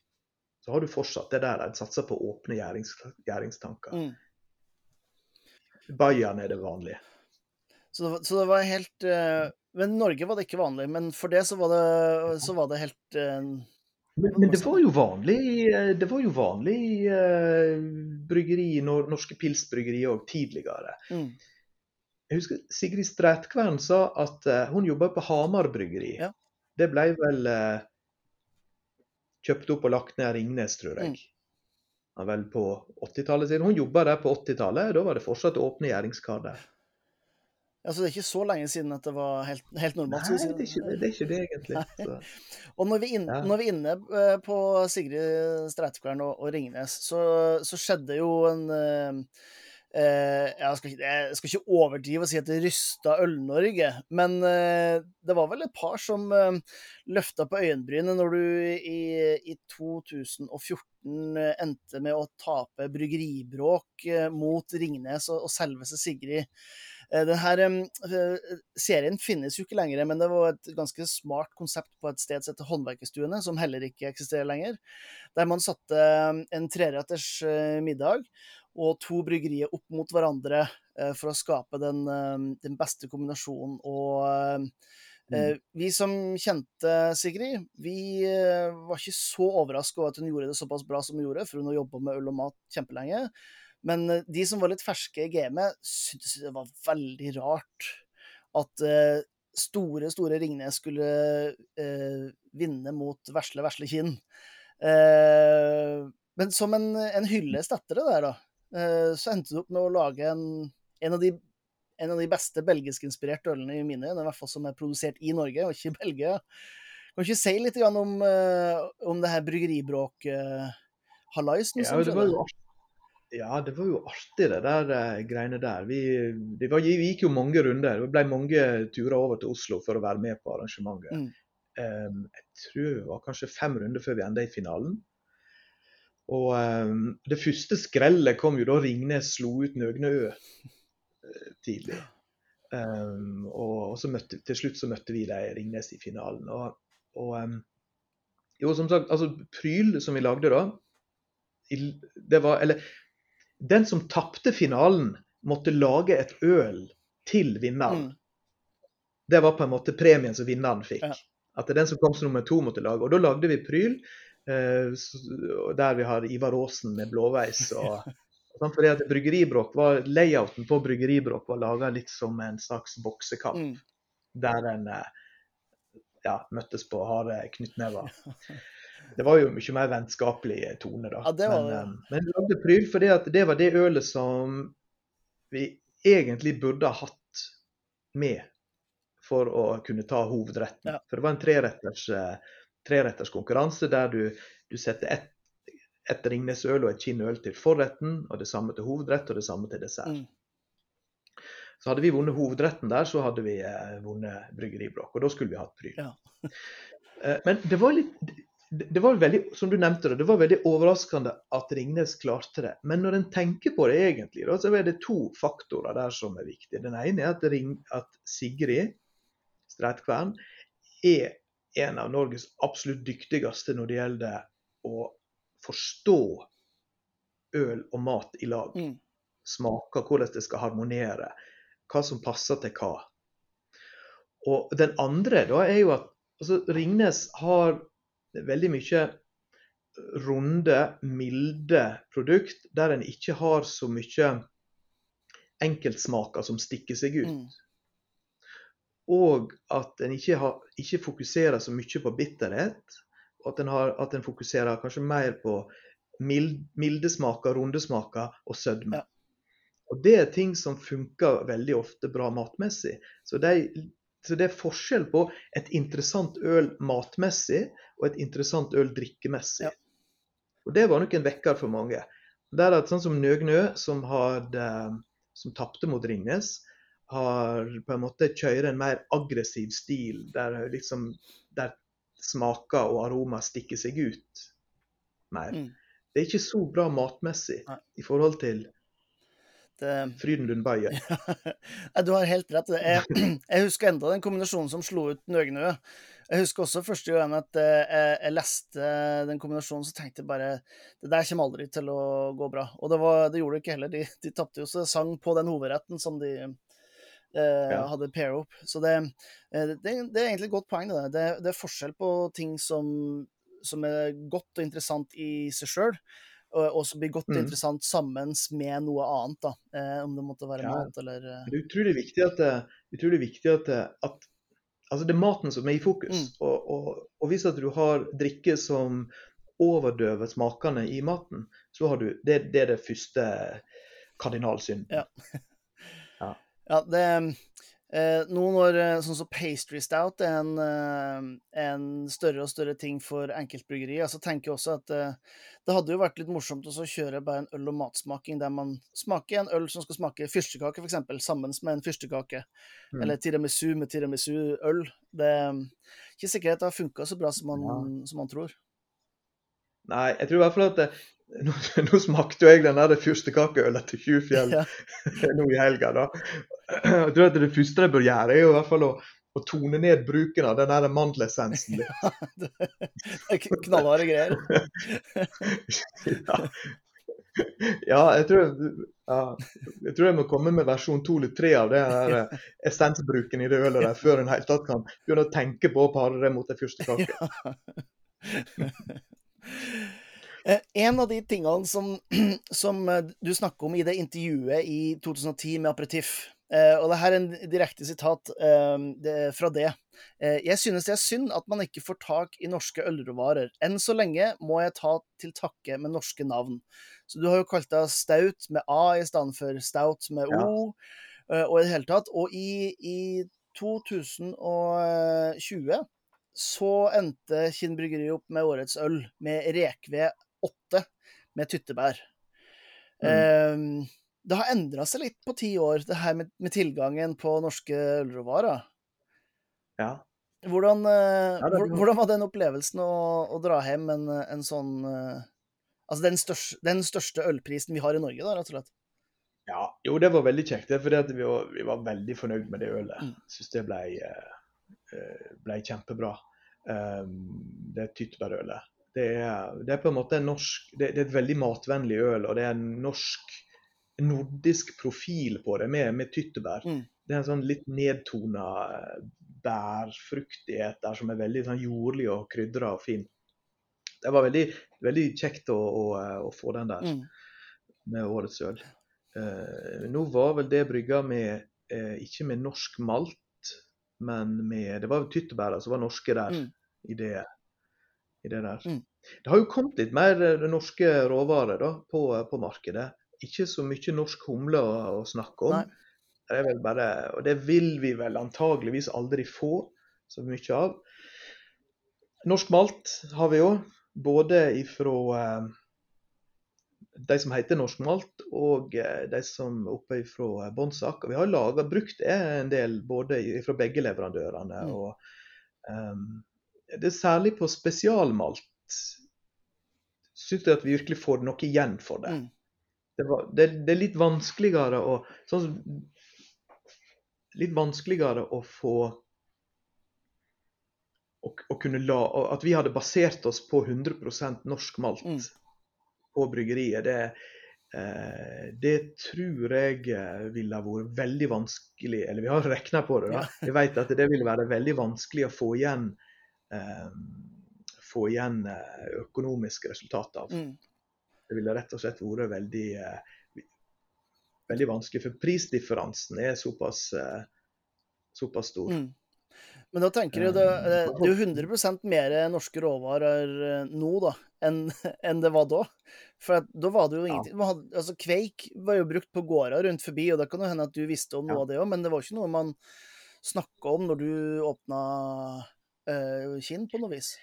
Så har du fortsatt det der en satser på åpne gjærings, gjæringstanker. Mm. Bayern er det vanlige. Så det, så det var helt uh, Men Norge var det ikke vanlig. Men for det så var det, så var det helt uh, men, men, det var jo vanlig, eh, det var jo vanlig uh, bryggeri, norske pilsbryggerier òg tidligere. Mm. Jeg husker Sigrid Strætkvern sa at uh, hun jobba på Hamar bryggeri. Ja. Det ble vel uh, kjøpt opp og lagt ned av Ringnes, tror jeg. Mm. vel på 80-tallet siden. Hun jobba der på 80-tallet. Da var det fortsatt åpne gjæringskar der. Altså, det er ikke så lenge siden at det var helt, helt normalt? Nei, det er, ikke, det, det er ikke det, egentlig. og når vi, inn, ja. når vi, er inne eh, på Sigrid Streitkvern og, og, Ringnes, så, så, skjedde jo en uh, jeg, skal ikke, jeg, skal ikke, overdrive og si at det rysta Øl-Norge, men uh, det var vel et par som uh, løfta på øyenbrynet når du i, i 2014 eh, endte med å tape bryggeribråk mot Ringnes og, og selveste Sigrid. Eh, Denne eh, serien finnes jo ikke lenger, men det var et ganske smart konsept på et sted som heter Håndverkerstuene, som heller ikke eksisterer lenger. Der man satte en treretters eh, middag og to bryggerier opp mot hverandre for å skape den, den beste kombinasjonen. Og Mm. Vi som kjente Sigrid, vi var ikke så overraska over at hun gjorde det såpass bra som hun gjorde, for hun har jobba med øl og mat kjempelenge. Men eh, de som var litt ferske i gamet, syntes det var veldig rart at uh, store, store Ringnes skulle uh, vinne mot vesle, vesle Kinn. Men som en, en hyllest etter det der, da, så endte det opp med å lage en, en, av, de, en av de beste belgiskinspirerte ølene i mine, i hvert fall som er produsert i Norge, og ikke i Belgia. Kan du ikke si litt om, om det her bryggeribråk-hallaisen? Ja, det var jo ja, det var jo artig, det der uh, greiene der. Vi, det var, vi, gikk jo mange runder. Det ble mange turer over til Oslo for å være med på arrangementet. Mm. Um, jeg tror det var kanskje fem runder før vi enda i finalen. Og um, det første skrellet kom jo da Ringnes slo ut Nøgneø uh, tidlig. Um, og, og, så møtte, til slutt så møtte vi de Ringnes i finalen. Og, og jo, som sagt, altså Pryl som vi lagde da det var, eller den som tapte finalen, måtte lage et øl til vinneren. Mm. Det var på en måte premien som vinneren fikk. Ja. At det er den som kom som nummer to, måtte lage. Og da lagde vi Pryl, eh, der vi har Ivar Aasen med blåveis. og sånn, fordi at bryggeribråk var, Layouten på Bryggeribråk var laga litt som en slags boksekamp. Mm. Der en eh, ja, møttes på harde knyttnever. Det var jo mye mer vennskapelig tone, da. Ja, var. Men, um, men vi lagde Pryl at det var det ølet som vi egentlig burde ha hatt med for å kunne ta hovedretten. Ja. For det var en treretters, uh, treretters konkurranse der du, du setter ett et Ringnes-øl og et Kinn-øl til forretten, og det samme til hovedrett og det samme til dessert. Mm. Så hadde vi vunnet hovedretten der, så hadde vi eh, vunnet bryggeriblokk, og da skulle vi hatt Pryl. Ja. eh, men det var litt det, var veldig, som du nevnte det, det var veldig overraskende at Ringnes klarte det. Men når en tenker på det egentlig, så er det to faktorer der som er viktige. Den ene er at, Ring, at Sigrid Streitkvern er en av Norges absolutt dyktigste når det gjelder å forstå øl og mat i lag. Mm. Smake, hvordan det skal harmonere. Hva som passer til hva. Og den andre da er jo at altså, Ringnes har veldig mye runde, milde produkt der en ikke har så mye enkeltsmaker som stikker seg ut. Mm. Og at en ikke, har, ikke fokuserer så mye på bitterhet. At en, har, at en fokuserer kanskje mer på mild, milde smaker, runde smaker og sødme. Ja. Og Det er ting som funker veldig ofte bra matmessig. Så, de, så det er forskjell på et interessant øl matmessig og et interessant øl drikkemessig. Ja. Og Det var nok en vekker for mange. Der at sånn som Nøgnø, som, hadde, som tapte mot Ringnes, har på en måte kjører en mer aggressiv stil, der, liksom, der smaker og aroma stikker seg ut mer. Mm. Det er ikke så bra matmessig Nei. i forhold til Det, Frydenlund Bayer. Nei, du har helt rett. Jeg, jeg husker enda den kombinasjonen som slo ut Nøgnø. Jeg husker også første gang at eh, jeg, jeg leste den kombinasjonen, så tenkte jeg bare Det der kommer aldri til å gå bra. Og det, var, det gjorde det ikke heller. De, de tapte jo så sang på den hovedretten som de eh, Ja. hadde pair up. Så det, eh, det, det er egentlig et godt poeng. Det, der. det, det er forskjell på ting som, som er godt og interessant i seg sjøl, og, og som blir godt og Mm. interessant sammen med noe annet. da, eh, Om det måtte være Ja. mat eller eh, Det er utrolig viktig at, det- utrolig viktig at, at altså det er maten som er i fokus. Mm. Og, og, og hvis at du har drikke som overdøver smakene i maten, så har du Det, det er det første kardinalsynden. Ja. Ja, det eh, Nå når eh, sånn som pastry stout er en, eh, en større og større ting for enkeltbryggeri. så tenker jeg også at eh, det hadde jo vært litt morsomt å kjøre bare en øl- og matsmaking der man smaker en øl som skal smake fyrstekake, f.eks., sammen med en fyrstekake. Mm. Eller tiramisu med tiramisu-øl. Det er ikke sikkert det har funka så bra som man, Ja. som man tror. Nei, jeg tror i hvert fall at nå, nå smakte jo jeg den der fyrstekakeølen til Tjuvfjell Ja. nå i helga. da. Jeg tror at Det første jeg bør gjøre, er jo i hvert fall å, å tone ned bruken av den der mandelessensen. Ja, Det er knallharde greier. ja. ja, jeg tror ja, jeg tror jeg må komme med versjon to eller tre av det her eh, essensbruken i det ølet der, før en helt tatt kan begynne å tenke på å pare det mot ei fyrstekake. Eh, En av de tingene som, som eh, du snakker om i det intervjuet i 2010 med Aperitif, eh, og det her er en direkte sitat eh, fra det. Eh, Jeg synes det er synd at man ikke får tak i norske ølråvarer. Enn så lenge må jeg ta til takke med norske navn. Så du har jo kalt deg Stout med A i stedet for Stout med O, ja. og i det hele tatt. Og i, i 2020 så endte Kinn bryggeri opp med årets øl med Rekved 8 med tyttebær. Eh, det har endra seg litt på ti år, det her med, med tilgangen på norske ølråvarer. Ja. Hvordan, eh, Ja, det hvordan var den opplevelsen å, å dra hjem en, en sånn eh, Altså den største, den største ølprisen vi har i Norge, da, rett og slett. Ja, jo, det var veldig kjekt. Det fordi at vi var, vi var veldig fornøyd med det ølet. Mm. Syns det ble, eh, ble kjempebra. Um, det tyttebærølet. Det er, det er på en måte en norsk det, det er et veldig matvennlig øl, og det er en norsk nordisk profil på det, med, med tyttebær. Mm. Det er en sånn litt nedtona eh, bærfruktighet der som er veldig sånn jordlig og krydra og fin. Det var veldig, veldig kjekt å, å, å få den der Mm. med årets øl. Uh, nå var vel det brygga med uh, ikke med norsk malt, men med Det var tyttebæra som var norske der Mm. i, det, i det der. Mm. Det har jo kommet litt mer eh, norske råvarer da, på, på markedet. Ikke så mye norsk humle å, å snakke om. Nei. Det er vel bare, og det vil vi vel antageligvis aldri få så mye av. Norsk malt har vi jo, både ifra eh, de som heter norsk malt, og eh, de som oppe ifra Bonsak. Og vi har laget, brukt det en del både fra begge leverandørene. Mm. og ehm, Det er særlig på spesialmalt Syns jeg at vi virkelig får noe igjen for det. Mm. Det, var, det, det er litt vanskeligere å sånn Litt vanskeligere å få å, å kunne la, At vi hadde basert oss på 100% norsk malt Mm. på bryggeriet, det, eh, det tror jeg eh, ville vært veldig vanskelig Eller vi har regna på det, da. Vi vet at det ville være veldig vanskelig å få igjen få igjen eh, økonomiske resultater av. Mm. Det ville rett og slett vært veldig eh, veldig vanskelig, for prisdifferansen er såpass, eh, såpass stor. Mm. Men da tenker jeg det, det er jo 100% mer norske råvarer eh, nå da, enn enn det var da. For da var det jo ingenting man hadde, altså Kveik var jo brukt på gårder rundt forbi, og det kan jo hende at du visste om noe Ja. av det òg, men det var ikke noe man snakka om når du åpna Kinn, på noe vis.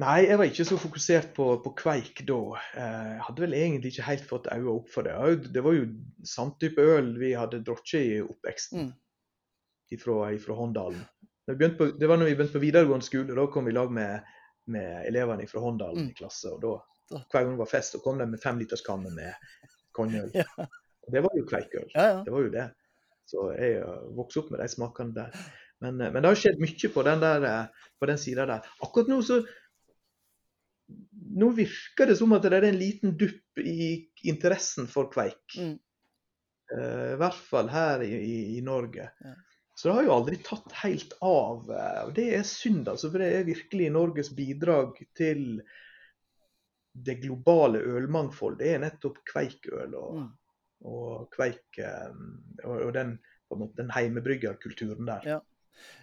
Nei, jeg var ikke så fokusert på, på kveik da. Eh, Jeg hadde vel egentlig ikke helt fått øynene opp for det. Det var jo samme type øl vi hadde drukket i oppveksten Mm. ifra, ifra Håndalen. På, det var når vi begynte på videregående skole. Da kom vi i lag med, med elevene fra Håndalen Mm. i klasse. og da, Da. Hver gang det var fest, så kom de med femliterskanner med konjøl. Ja. Det var jo kveikøl. Ja, ja. Det var jo det. Så jeg vokste opp med de smakene der. Men, eh, men det har skjedd mye på den, der, eh, på den sida der. Akkurat nå så Nå virker det som at det er en liten dupp i interessen for kveik. Mm. Uh, I hvert fall her i, i, i Norge. Ja. Så det har jo aldri tatt helt av. det er synd, altså. For det er virkelig Norges bidrag til det globale ølmangfold. Det er nettopp kveikøl og, Mm. og kveik og, og den, den heimebryggerkulturen der. Ja.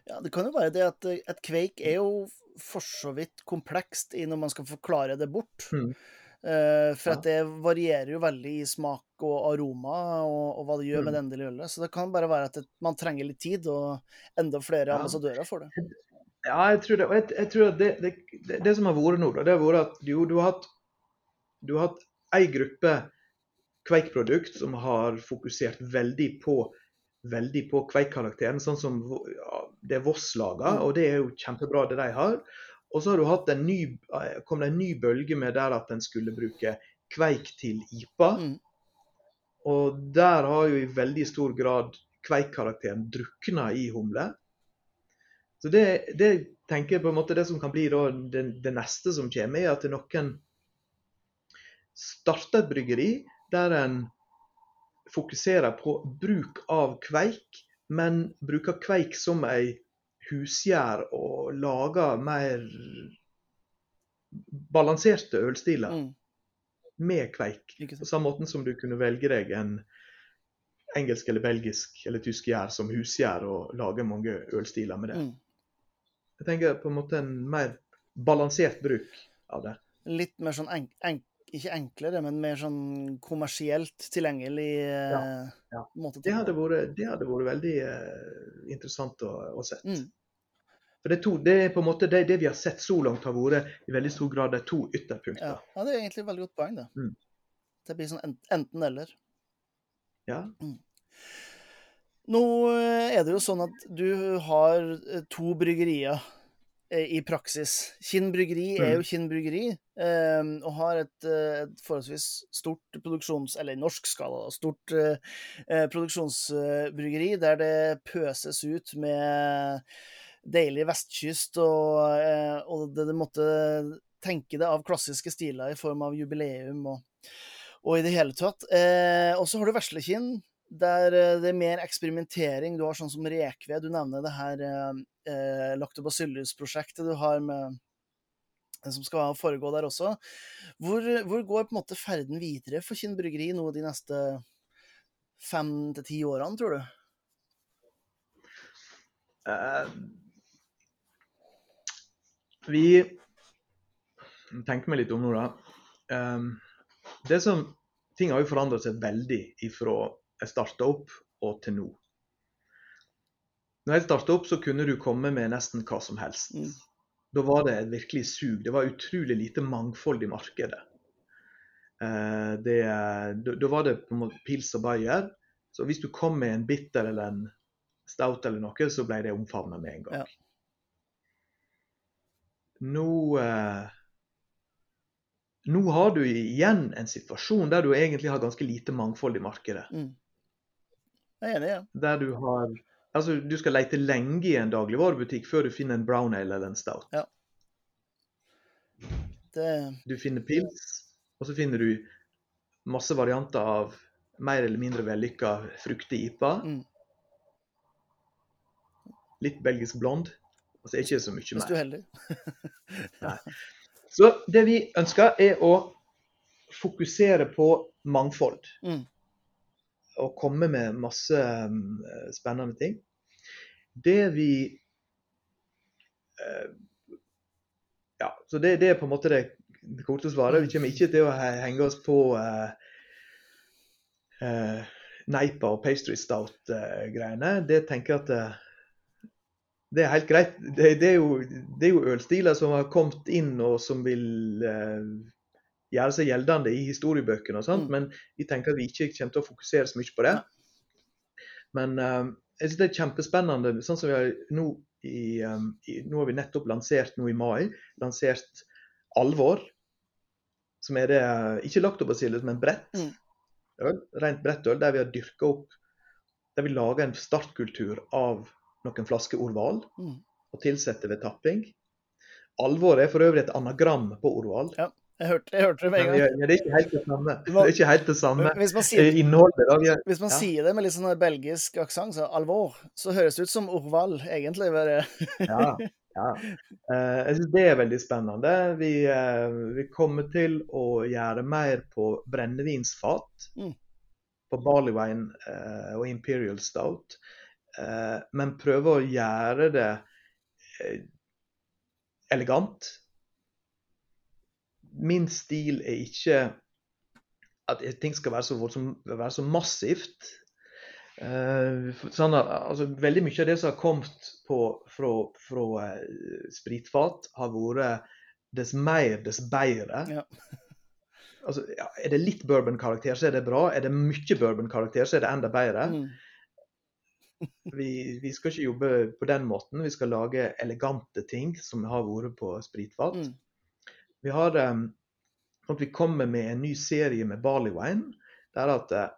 Ja, det kan jo være det at eh, et kveik er jo for så vidt komplekst i når man skal forklare det bort. Mm. Uh, for Ja. at det varierer jo veldig i smak og aroma, og, og hva det gjør med Mm. det endelige ølet. Så det kan bare være at det, man trenger litt tid, og enda flere Ja. ambassadører for det. Ja, jeg tror det. Og jeg, jeg tror at det, det, det, det som har vært nå, det har vært at jo, du har hatt du har hatt ei gruppe kveikprodukt som har fokusert veldig på veldig på kveikkarakteren, sånn som ja, det Voss lager, Mm. og det er jo kjempebra det de har. Og så har du hatt en ny, eh, kom det en ny bølge med der at en skulle bruke kveik til IPA. Mm. Og der har jo i veldig stor grad kveikkarakteren drukna i humle. Så det, det tenker jeg på en måte det som kan bli da det, det neste som kommer, er at noen starter et bryggeri der en fokuserer på bruk av kveik, men bruker kveik som ei husgjær og lager mer balanserte ølstiler Mm. med kveik. På samme måte som du kunne velge deg en engelsk eller belgisk eller tysk gjær som husgjær og lage mange ølstiler med det. Mm. Jeg tenker på en måte en mer balansert bruk av det. Litt mer sånn enk, enk, ikke enklere, men mer sånn kommersielt tilgjengelig eh, ja. måte. Det hadde vært, det hadde vært veldig eh, interessant å, å sett. Mm. For det to, det er på en måte det, det vi har sett så langt, har vært i veldig stor grad de to ytterpunktene. Ja. ja, det er egentlig et veldig godt poeng, det. Mm. Det blir sånn enten-eller. Ja. Nå eh, er det jo sånn at du har to bryggerier i praksis. Kinn bryggeri er jo Kinn bryggeri, eh, og har et, eh, et forholdsvis stort produksjons... Eller i norsk skala, da, stort uh, produksjonsbryggeri der det pøses ut med deilig vestkyst, og, uh, og det, det måtte tenke det av klassiske stiler i form av jubileum og, og i det hele tatt. Uh, og så har du Veslekinn, der det er mer eksperimentering. Du har sånn som rekved. Du nevner det her eh, eh, Lactobacillus-prosjektet du har med som skal foregå der også. Hvor, hvor går på en måte ferden videre for Kinn bryggeri nå de neste fem til ti årene, tror du? Eh, vi tenker meg litt om nå, da. Eh, det som, ting har jo forandret seg veldig ifra jeg starta opp og til nå. Når jeg starta opp, så kunne du komme med nesten hva som helst. Mm. Da var det et virkelig sug. Det var utrolig lite mangfold i markedet. Eh, da var det på en måte pils og bayer. Så hvis du kom med en bitter eller en stout eller noe, så ble det omfavna med en gang. Ja. Nå, eh, nå har du igjen en situasjon der du egentlig har ganske lite mangfold i markedet. Mm. Jeg er enig, ja. Der du har Altså, du skal lete lenge i en dagligvarebutikk før du finner en brown ale eller en stout. Ja. Det, Du finner pils, og så finner du masse varianter av mer eller mindre vellykka fruktig-IPA. Mm. Litt belgisk blond. Og så det ikke så mye hvis mer. du er heldig. Så det vi ønsker, er å fokusere på mangfold. Mm. Og komme med masse um, spennende ting. Det vi eh, Ja, så det, det er på en måte det, korte svaret. Vi kommer ikke til å henge oss på uh, uh, Neipa og pastry stout-greiene. det tenker jeg at eh, det er helt greit. Det, det, er jo, det er jo ølstiler som har kommet inn og som vil eh, gjøre seg gjeldende i historiebøkene og sånt, Mm. men vi tenker at vi ikke kommer til å fokusere så mye på det. Men eh, jeg synes det er kjempespennende. sånn som vi har nå i, um, i, Nå har vi nettopp lansert nå i mai lansert Alvor. Som er det ikke laktobacillus, men brett Mm. øl. Rent brett øl der vi har dyrka opp Der vi lager en startkultur av noen flasker Orval Mm. og tilsetter ved tapping. Alvor er for øvrig et anagram på Orval. Jeg hørte, jeg hørte det med en gang. men det er ikke helt det samme. Det er ikke helt det samme Hvis man sier, eh, innholdet. Da. Vi hvis man ja. sier det med litt sånn belgisk aksent, så alvor, så høres det ut som Orval, egentlig. Ja, ja. Eh, jeg synes det er veldig spennende. Vi, eh, vi kommer til å gjøre mer på brennevinsfat. Mm. På barleywine og imperial stout. Men prøve å gjøre det elegant. Min stil er ikke at ting skal være så, voldsomt, være så massivt. Uh, sånn at, altså, veldig mye av det som har kommet på, fra, fra uh, spritfat, har vært dess mer, dess bedre. Ja. Altså, ja, er det litt bourbon-karakter, så er det bra. Er det mye bourbon-karakter, så er det enda bedre. Mm. Vi, vi skal ikke jobbe på den måten. Vi skal lage elegante ting som har vært på spritfat. Mm. Vi har um, at vi kommer med en ny serie med barley wine. Der at eh,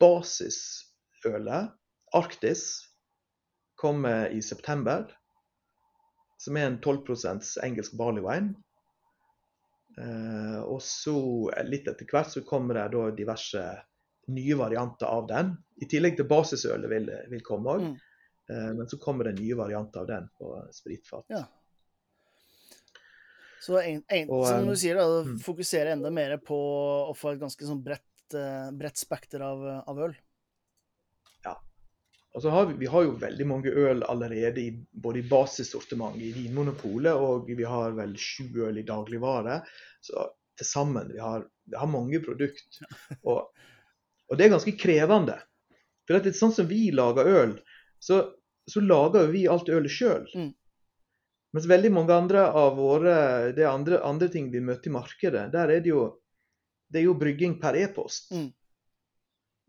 basisølet, Arktis, kommer i september. Som er en 12% engelsk barley wine. Eh, og så eh, litt etter hvert så kommer det da diverse nye varianter av den. I tillegg til basisølet vil, vil komme òg. Mm. men så kommer det nye varianter av den på spritfat. Ja. Så en, en, Og, som du sier, da, mm. fokusere enda mer på å få et ganske sånn bredt, eh, bredt spekter av, av øl. Og så har vi, vi har jo veldig mange øl allerede i, både i basissortimentet i Vinmonopolet, og vi har vel sju øl i dagligvare. Så til sammen vi har vi har mange produkt. Og, og det er ganske krevende. For det er sånn som vi lager øl, så, så lager vi alt ølet sjøl. Mm. Mens veldig mange andre av våre det er andre, andre ting vi møter i markedet, der er det jo det er jo brygging per e-post. Mm.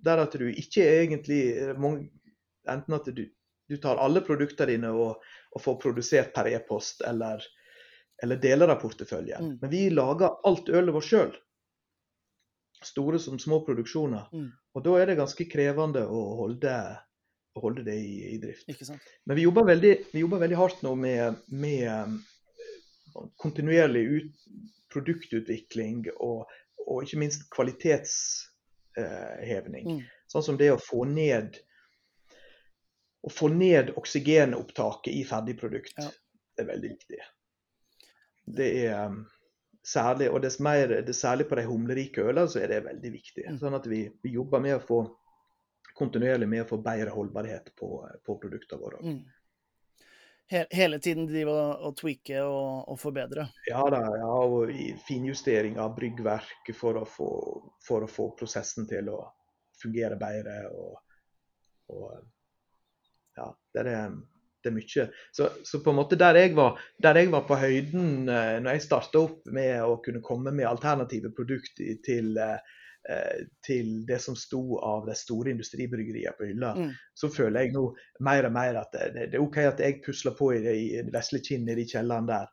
Der at du ikke egentlig mange, Enten at du, du tar alle produktene dine og, og får produsert per e-post, eller, eller deler av porteføljen. Mm. Men vi lager alt ølet vårt sjøl. Store som små produksjoner. Mm. Og da er det ganske krevende å holde, holde det i, i drift. Men vi jobber veldig, vi jobber veldig hardt nå med, med um, kontinuerlig ut, produktutvikling og, og ikke minst kvalitetshevning. Mm. Sånn som det å få ned å få ned oksygenopptaket i ferdigprodukt. Ja. Er veldig viktig. Det er um, særlig, og dess mer, er særlig på de humlerike ølene så er det veldig viktig. Mm. Sånn at vi, vi jobber med å få kontinuerlig med å få bedre holdbarhet på, på produktene våre. Mm. Hele tiden drive og, tweake og, og forbedre. Ja da, ja, og finjustering av bryggverk for å få, for å få prosessen til å fungere bedre. Og, og ja, det er, det er mye. Så, så på en måte der jeg var, der jeg var på høyden eh, når jeg starta opp med å kunne komme med alternative produkter til, eh, til det som sto av de store industribryggeriene på hylla, Mm. så føler jeg nå mer og mer at det, det er OK at jeg pusler på i, i vesle kinn i kjelleren der,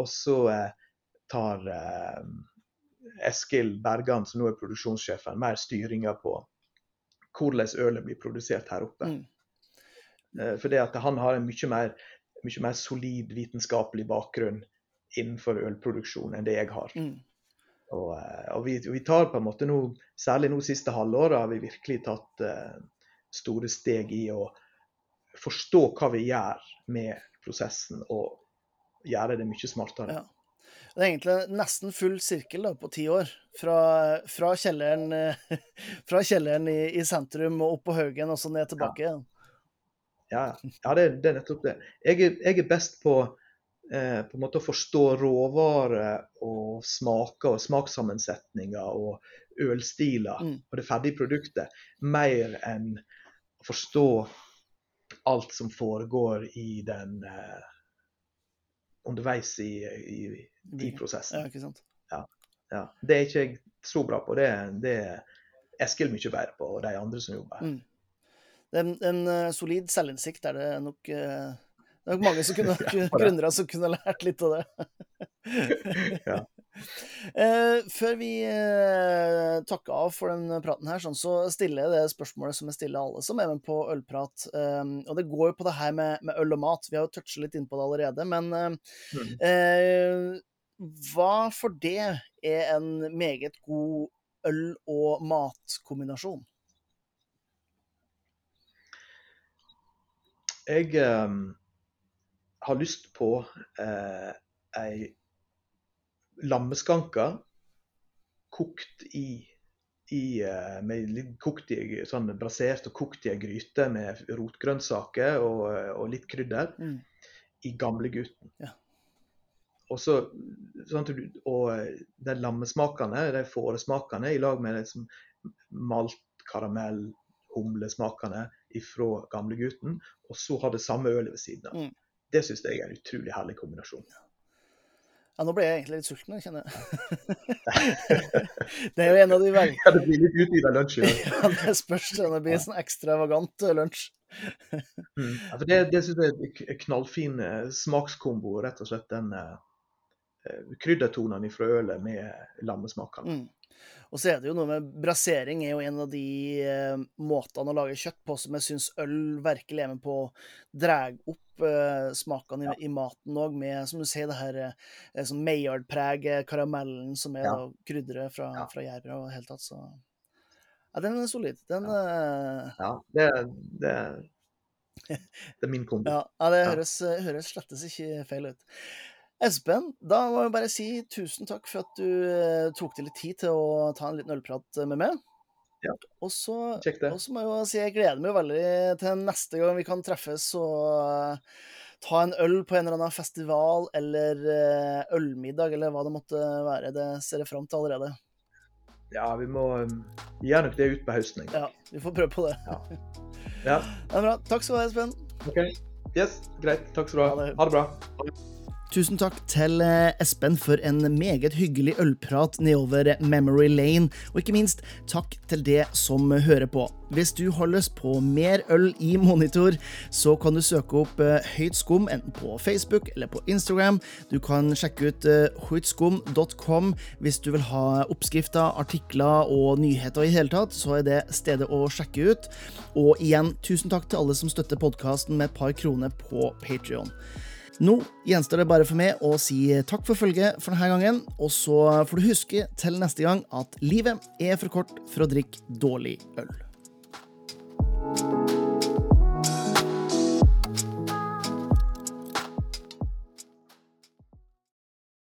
og så eh, tar, eh, Eskil Bergan, som nå er produksjonssjefen, mer styringa på hvordan ølet blir produsert her oppe. Mm. Eh, For det at han har en mye mer, mye mer solid vitenskapelig bakgrunn innenfor ølproduksjon enn det jeg har. Mm. Og, eh, og vi, vi tar på en måte nå, særlig nå siste halvåret, har vi virkelig tatt uh, store steg i å forstå hva vi gjør med prosessen, og gjøre det mye smartere. Ja. Det er egentlig nesten full sirkel da, på ti år. Fra, fra kjelleren, fra kjelleren i, i sentrum og opp på Haugen, og så ned tilbake igjen. Ja, ja det, det er nettopp det. Jeg er, jeg er best på, eh, på en måte å forstå råvarer og smaker og smakssammensetninger og ølstiler Mm. og det ferdige produktet, mer enn å forstå alt som foregår i den eh, underveis i, i, i prosessen. Ja, ikke sant? Ja. Det er ikke jeg så bra på. Det, det er Eskil mye bedre på, og de andre som jobber her. Mm. En, en eh, solid selvinnsikt er det nok eh, Det er nok mange som kunne, Ja, gründere som kunne lært litt av det. Ja. Eh, før vi eh, takker av for den praten her, sånn, så stiller jeg det spørsmålet som jeg stiller alle som er med på ølprat. Eh, og det går jo på det her med, med øl og mat. Vi har jo touchet litt inn på det allerede. Men eh, Mm. eh, hva for det er en meget god øl- og matkombinasjon? Jeg eh, har lyst på eh, ei lammeskanke kokt i, i eh, med litt kokt i, sånn brasert og kokt i ei gryte med rotgrønnsaker og, og litt krydder Mm. i gamlegutten. Ja. Og så sånn og eh, de lammesmakene, de fåresmakene, i lag med liksom malt, karamell, humlesmakene fra gamlegutten, og så ha det samme ølet ved siden av. Mm. Det syns jeg er en utrolig herlig kombinasjon. Ja, nå ble jeg egentlig litt sulten, jeg kjenner jeg. det er jo en av de verre Ja, det blir litt utvida lunsj i dag. Ja, det spørs. Det blir en sånn ekstravagant lunsj. Mm. Ja, for det, det syns jeg er knallfin eh, smakskombo, rett og slett. Den eh, eh, kryddertonene fra ølet med lammesmakene. Mm. Og så er det jo noe med brasering er jo en av de eh, måtene å lage kjøtt på som jeg syns øl virkelig er med på å dra opp eh, smakene i, i maten òg, med som du sier, det her eh, sånn Maillard-preg, eh, karamellen som er Ja. krydderet fra, Ja. fra gjæra og i det hele tatt, så Ja, den er solid. Den eh, Ja, det, det, det er min kombo. Ja, ja det Ja. høres, høres slettes ikke feil ut. Espen, da må jeg bare si tusen takk for at du eh, tok deg litt tid til å ta en liten ølprat med meg. Ja. Og så, må jeg jo si jeg gleder meg veldig til neste gang vi kan treffes og eh, ta en øl på en eller annen festival eller eh, ølmiddag, eller hva det måtte være. Det ser jeg fram til allerede. Ja, vi må vi gjør nok det utpå høsten. egentlig. Ja, vi får prøve på det. Ja. Det er bra. Takk skal du ha, Espen. OK. Yes, greit. Takk skal du Ha ha. det. Ha det bra. Tusen takk til eh, Espen for en meget hyggelig ølprat nedover memory lane, og ikke minst takk til det som hører på. Hvis du har lyst på mer øl i monitor, så kan du søke opp eh, Høyt skum enten på Facebook eller på Instagram. Du kan sjekke ut eh, høytskum.com hvis du vil ha oppskrifter, artikler og nyheter i hele tatt, så er det stedet å sjekke ut. Og igjen, tusen takk til alle som støtter podkasten med et par kroner på Patrion. Nå gjenstår det bare for meg å si takk for følget for denne gangen, og så får du huske til neste gang at livet er for kort for å drikke dårlig øl.